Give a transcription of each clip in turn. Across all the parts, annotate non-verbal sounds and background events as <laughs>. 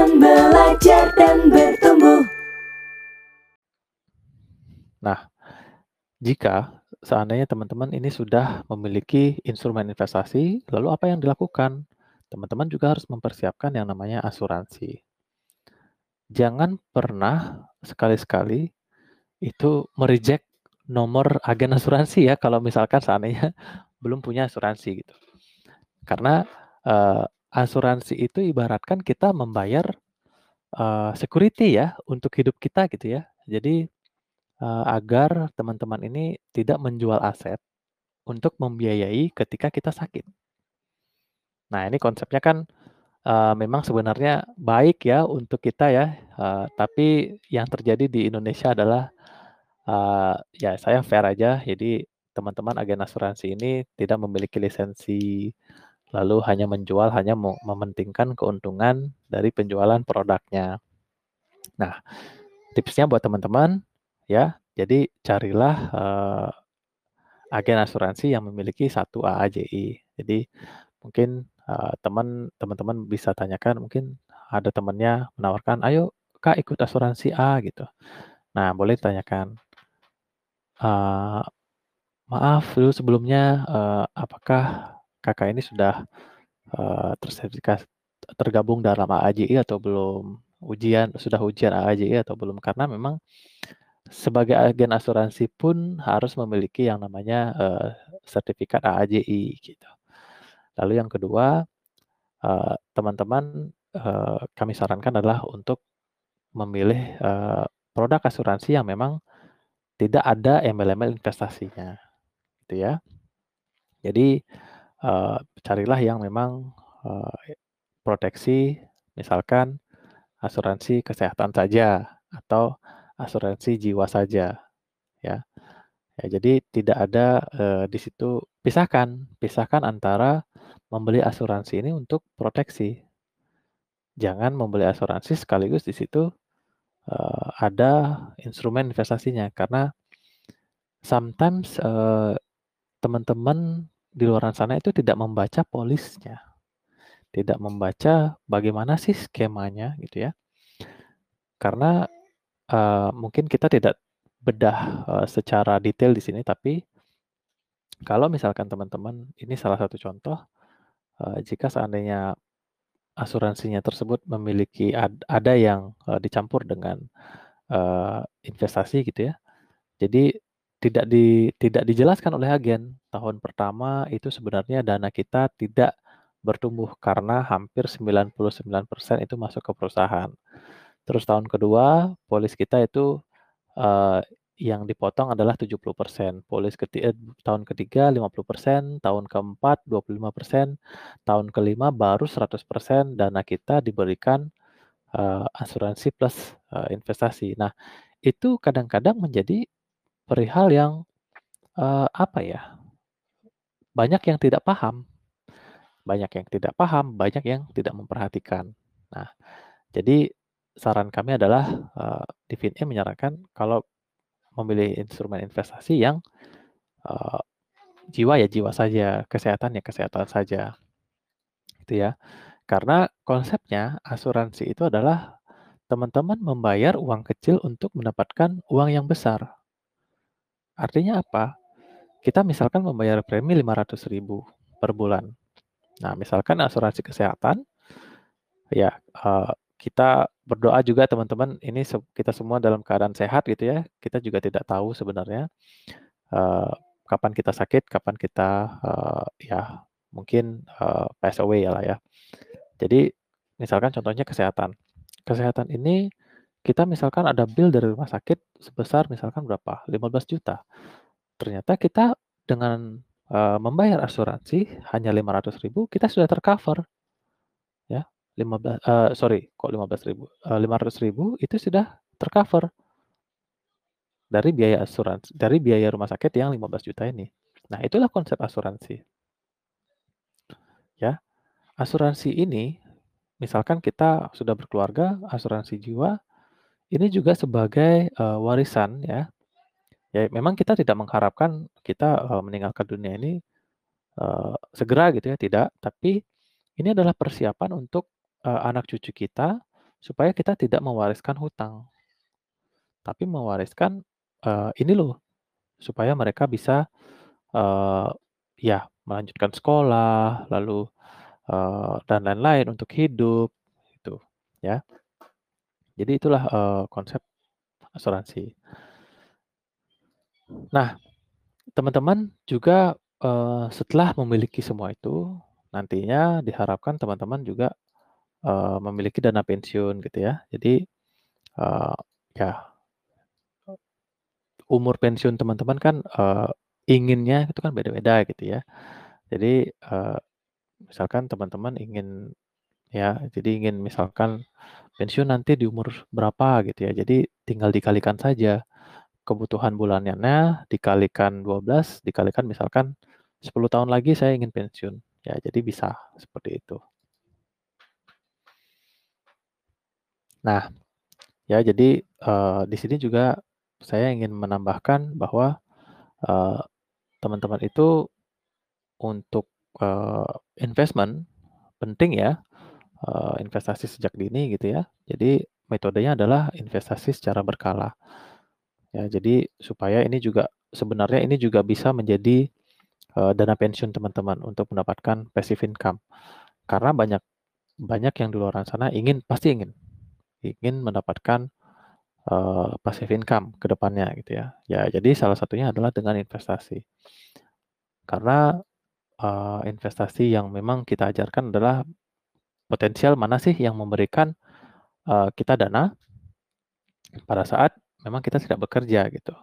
Belajar dan bertumbuh. Nah, jika seandainya teman-teman ini sudah memiliki instrumen investasi, lalu apa yang dilakukan? Teman-teman juga harus mempersiapkan yang namanya asuransi. Jangan pernah sekali-sekali itu mereject nomor agen asuransi ya kalau misalkan seandainya belum punya asuransi gitu. Karena uh, asuransi itu ibaratkan kita membayar uh, security ya untuk hidup kita gitu ya. Jadi uh, agar teman-teman ini tidak menjual aset untuk membiayai ketika kita sakit. Nah ini konsepnya kan uh, memang sebenarnya baik ya untuk kita ya, uh, tapi yang terjadi di Indonesia adalah uh, ya saya fair aja, jadi teman-teman agen asuransi ini tidak memiliki lisensi, lalu hanya menjual, hanya mementingkan keuntungan dari penjualan produknya. Nah, tipsnya buat teman-teman ya, jadi carilah uh, agen asuransi yang memiliki satu AAJI. Jadi mungkin uh, teman teman-teman bisa tanyakan, mungkin ada temannya menawarkan, ayo kak ikut asuransi A gitu. Nah boleh tanyakan, Uh, maaf dulu sebelumnya, uh, apakah Kakak ini sudah, uh, tersertifikasi tergabung dalam AAJI atau belum? Ujian sudah ujian AAJI atau belum? Karena memang sebagai agen asuransi pun harus memiliki yang namanya, uh, sertifikat AAJI gitu. Lalu yang kedua, uh, teman-teman, uh, kami sarankan adalah untuk memilih, uh, produk asuransi yang memang tidak ada embel-embel investasinya, gitu ya. Jadi, uh, carilah yang memang, uh, proteksi, misalkan asuransi kesehatan saja atau asuransi jiwa saja, ya. Ya, jadi tidak ada, uh, di situ pisahkan pisahkan antara membeli asuransi ini untuk proteksi. Jangan membeli asuransi sekaligus di situ uh, ada instrumen investasinya karena sometimes uh, teman-teman di luar sana itu tidak membaca polisnya, tidak membaca bagaimana sih skemanya gitu ya. Karena uh, mungkin kita tidak bedah uh, secara detail di sini, tapi kalau misalkan teman-teman ini salah satu contoh, uh, jika seandainya asuransinya tersebut memiliki ad, ada yang uh, dicampur dengan uh, investasi gitu ya. Jadi tidak di tidak dijelaskan oleh agen. Tahun pertama itu sebenarnya dana kita tidak bertumbuh karena hampir 99% itu masuk ke perusahaan. Terus tahun kedua polis kita itu uh, yang dipotong adalah 70%, polis ketiga, eh, tahun ketiga 50%, tahun keempat 25%, tahun kelima baru 100% dana kita diberikan uh, asuransi plus uh, investasi. Nah, itu kadang-kadang menjadi perihal yang uh, apa ya? Banyak yang tidak paham. Banyak yang tidak paham, banyak yang tidak memperhatikan. Nah, jadi saran kami adalah uh, di FinE menyarankan kalau memilih instrumen investasi yang uh, jiwa ya jiwa saja, kesehatan ya kesehatan saja. Itu ya. Karena konsepnya asuransi itu adalah teman-teman membayar uang kecil untuk mendapatkan uang yang besar. Artinya apa? Kita misalkan membayar premi 500 ribu per bulan. Nah, misalkan asuransi kesehatan, ya uh, kita berdoa juga teman-teman ini kita semua dalam keadaan sehat gitu ya. Kita juga tidak tahu sebenarnya uh, kapan kita sakit, kapan kita uh, ya mungkin uh, pass away ya lah ya. Jadi misalkan contohnya kesehatan. Kesehatan ini kita misalkan ada bill dari rumah sakit sebesar misalkan berapa? 15 juta. Ternyata kita dengan uh, membayar asuransi hanya 500 ribu, kita sudah tercover 15 uh, sorry kok 15.000, uh, 500.000 itu sudah tercover. Dari biaya asuransi dari biaya rumah sakit yang 15 juta ini. Nah, itulah konsep asuransi. Ya. Asuransi ini misalkan kita sudah berkeluarga, asuransi jiwa ini juga sebagai uh, warisan ya. Ya, memang kita tidak mengharapkan kita uh, meninggalkan dunia ini uh, segera gitu ya, tidak, tapi ini adalah persiapan untuk uh, anak cucu kita supaya kita tidak mewariskan hutang. Tapi mewariskan, eee, ini loh, supaya mereka bisa, eee, ya melanjutkan sekolah, lalu, eee, dan lain-lain untuk hidup, gitu, ya. Jadi itulah, eee, konsep asuransi. Nah, teman-teman juga, eee, setelah memiliki semua itu, nantinya diharapkan teman-teman juga, eee, memiliki dana pensiun gitu ya. Jadi, eee, ya umur pensiun teman-teman kan, eee, inginnya itu kan beda-beda gitu ya. Jadi, eee, misalkan teman-teman ingin ya, jadi ingin misalkan pensiun nanti di umur berapa gitu ya. Jadi tinggal dikalikan saja kebutuhan bulanannya dikalikan 12, dikalikan misalkan 10 tahun lagi saya ingin pensiun. Ya, jadi bisa seperti itu. Nah, ya jadi, eee, di sini juga saya ingin menambahkan bahwa, eee, teman-teman itu untuk, eee, investment penting ya, eee, investasi sejak dini gitu ya. Jadi metodenya adalah investasi secara berkala. Ya, jadi supaya ini juga sebenarnya ini juga bisa menjadi, eee, dana pensiun teman-teman untuk mendapatkan passive income. Karena banyak banyak yang di luaran sana ingin pasti ingin ingin mendapatkan, eee, passive income ke depannya gitu ya. Ya jadi salah satunya adalah dengan investasi. Karena, eee, investasi yang memang kita ajarkan adalah potensial mana sih yang memberikan, eee, kita dana pada saat memang kita tidak bekerja gitu,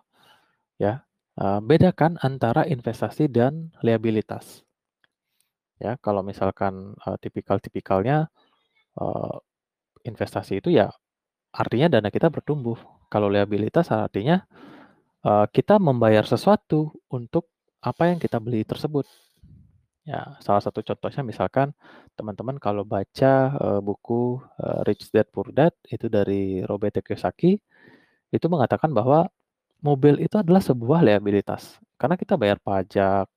ya. Eee, bedakan antara investasi dan liabilitas. Ya, kalau misalkan, eee, tipikal-tipikalnya, eee, investasi itu ya artinya dana kita bertumbuh. Kalau liabilitas artinya, eee, kita membayar sesuatu untuk apa yang kita beli tersebut. Ya, salah satu contohnya misalkan teman-teman kalau baca, eee, buku, eee, Rich Dad Poor Dad itu dari Robert Kiyosaki, itu mengatakan bahwa mobil itu adalah sebuah liabilitas. Karena kita bayar pajak,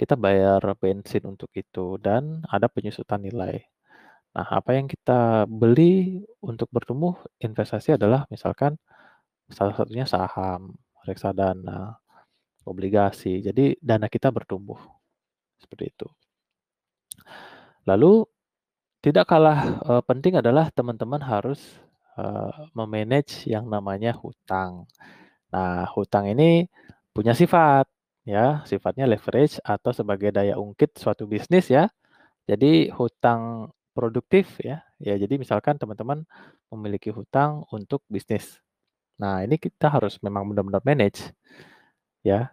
kita bayar bensin untuk itu, dan ada penyusutan nilai. Nah, apa yang kita beli untuk bertumbuh investasi adalah misalkan salah satunya saham, reksadana, obligasi. Jadi dana kita bertumbuh. Seperti itu. Lalu tidak kalah, eee, penting adalah teman-teman harus, eee, me-manage yang namanya hutang. Nah, hutang ini punya sifat, ya, sifatnya leverage atau sebagai daya ungkit suatu bisnis ya. Jadi hutang produktif ya, ya jadi misalkan teman-teman memiliki hutang untuk bisnis. Nah, ini kita harus memang benar-benar manage, ya.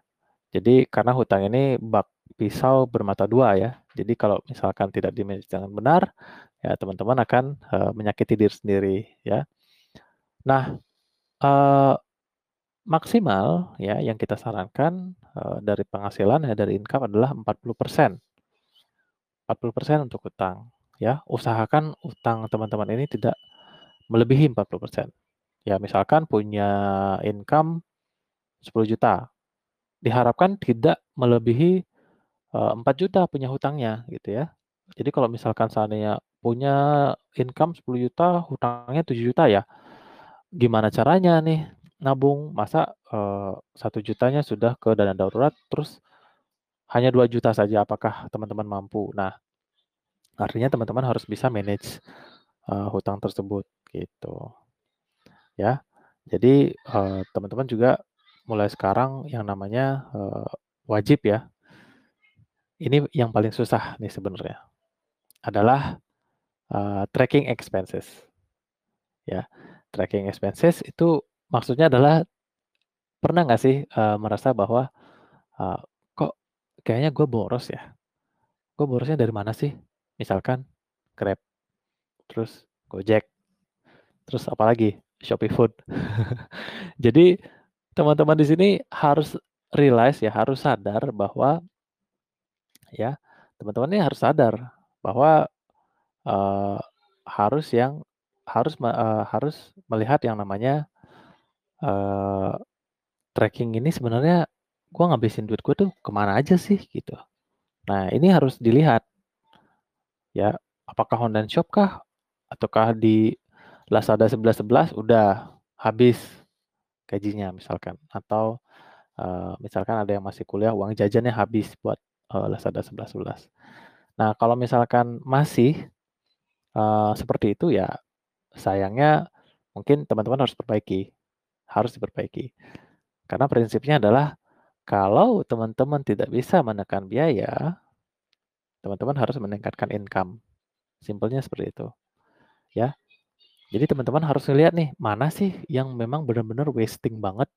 Jadi karena hutang ini bak pisau bermata dua ya. Jadi kalau misalkan tidak di-manage dengan benar, ya teman-teman akan, eee, menyakiti diri sendiri ya. Nah, eee, maksimal ya yang kita sarankan, eee, dari penghasilan ya dari income adalah 40%. 40% untuk hutang ya. Usahakan utang teman-teman ini tidak melebihi 40%. Ya misalkan punya income 10.000.000, diharapkan tidak melebihi, eee, 4.000.000 punya hutangnya gitu ya. Jadi kalau misalkan seandainya punya income 10.000.000, hutangnya 7.000.000 ya, gimana caranya nih nabung? Masa, eee, 1.000.000-nya sudah ke dana darurat, terus hanya 2.000.000 saja, apakah teman-teman mampu? Nah, artinya teman-teman harus bisa manage, eee, hutang tersebut gitu. Ya, jadi, eee, teman-teman juga mulai sekarang yang namanya, eee, wajib ya ini yang paling susah nih sebenarnya, adalah, eee, tracking expenses. Ya, tracking expenses itu maksudnya adalah pernah nggak sih, eee, merasa bahwa, eee, kok kayaknya gue boros ya? Gue borosnya dari mana sih? Misalkan Grab, terus Gojek, terus apalagi? Shopee Food. <laughs> Jadi teman-teman di sini harus realize ya, harus sadar bahwa ya, teman-teman ini harus sadar bahwa, eee, harus yang harus eee, harus melihat yang namanya, eee, tracking ini sebenarnya gue ngabisin duit gue tuh ke mana aja sih gitu. Nah, ini harus dilihat. Ya, apakah online shop kah? Ataukah di Lazada 11.11 udah habis gajinya misalkan atau, eee, misalkan ada yang masih kuliah uang jajannya habis buat, eee, Lazada 11.11. Nah, kalau misalkan masih, eee, seperti itu ya sayangnya mungkin teman-teman harus perbaiki, harus diperbaiki. Karena prinsipnya adalah kalau teman-teman tidak bisa menekan biaya teman-teman harus meningkatkan income. Simpelnya seperti itu, ya. Jadi teman-teman harus ngelihat nih, mana sih yang memang benar-benar wasting banget,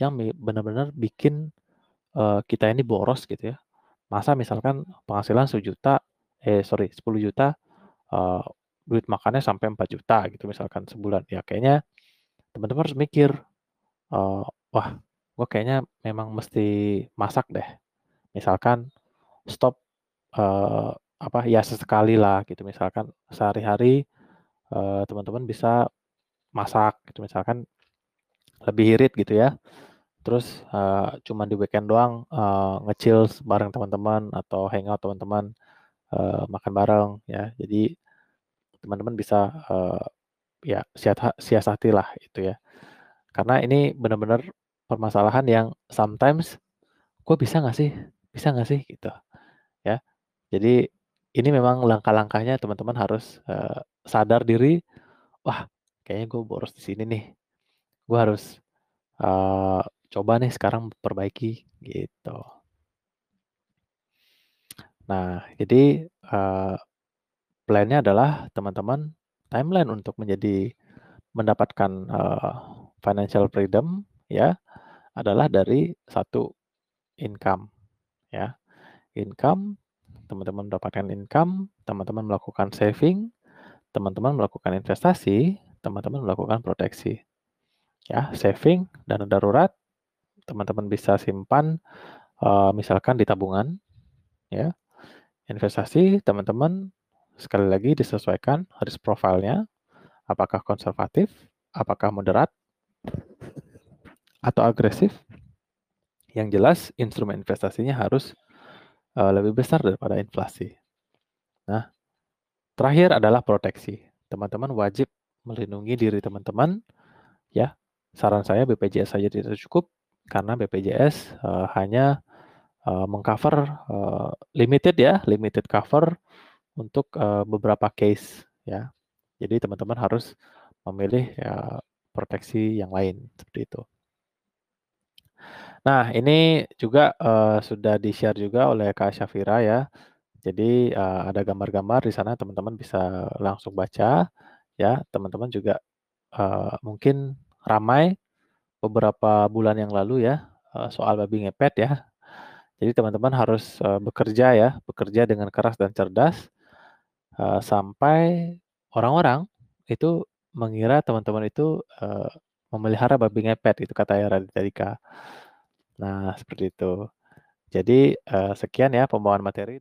yang benar-benar bikin, eee, kita ini boros gitu ya. Masa misalkan penghasilan Rp1.000.000 eh sorry Rp10.000.000, eee, duit makannya sampai Rp4.000.000 gitu misalkan sebulan. Ya kayaknya teman-teman harus mikir, eee, "Wah, gua kayaknya memang mesti masak deh." Misalkan stop, eee, apa, ya sesekali lah gitu, misalkan sehari-hari, eee, teman-teman bisa masak gitu, misalkan lebih irit gitu ya. Terus, eee, cuman di weekend doang, eee, nge-chill bareng teman-teman atau hangout teman-teman, eee, makan bareng ya. Jadi teman-teman bisa, eee, ya siata siasatilah itu ya. Karena ini benar-benar permasalahan yang sometimes, "Gua bisa nggak sih bisa nggak sih?" Gitu, ya. Jadi ini memang langkah-langkahnya teman-teman harus, eee, sadar diri, "Wah, kayaknya gua boros di sini nih. Gua harus, eee, coba nih sekarang perbaiki." Gitu. Nah, jadi, eee, plan-nya adalah teman-teman timeline untuk menjadi mendapatkan, eee, financial freedom ya, adalah dari satu income ya. Income, teman-teman mendapatkan income, teman-teman melakukan saving, teman-teman melakukan investasi, teman-teman melakukan proteksi. Ya, saving, dana darurat, teman-teman bisa simpan, eee, misalkan di tabungan ya. Investasi teman-teman sekali lagi disesuaikan risk profile-nya, apakah konservatif, apakah moderat atau agresif. Yang jelas instrumen investasinya harus, eee, lebih besar daripada inflasi. Nah, terakhir adalah proteksi. Teman-teman wajib melindungi diri teman-teman ya. Saran saya BPJS saja tidak cukup karena BPJS, eee, hanya, eee, meng-cover, eee, limited ya, limited cover untuk, eee, beberapa case ya. Jadi teman-teman harus memilih, ya proteksi yang lain, seperti itu. Nah, ini juga, eee, sudah di-share juga oleh Kak Syafira ya. Jadi, eee, ada gambar-gambar di sana teman-teman bisa langsung baca ya. Teman-teman juga, eee, mungkin ramai beberapa bulan yang lalu ya, eee, soal babi ngepet ya. Jadi teman-teman harus, eee, bekerja ya, bekerja dengan keras dan cerdas, eee, sampai orang-orang itu mengira teman-teman itu, memelihara babi ngepet, itu kata ya Raditya. Nah, seperti itu. Jadi, sekian ya pembawaan materi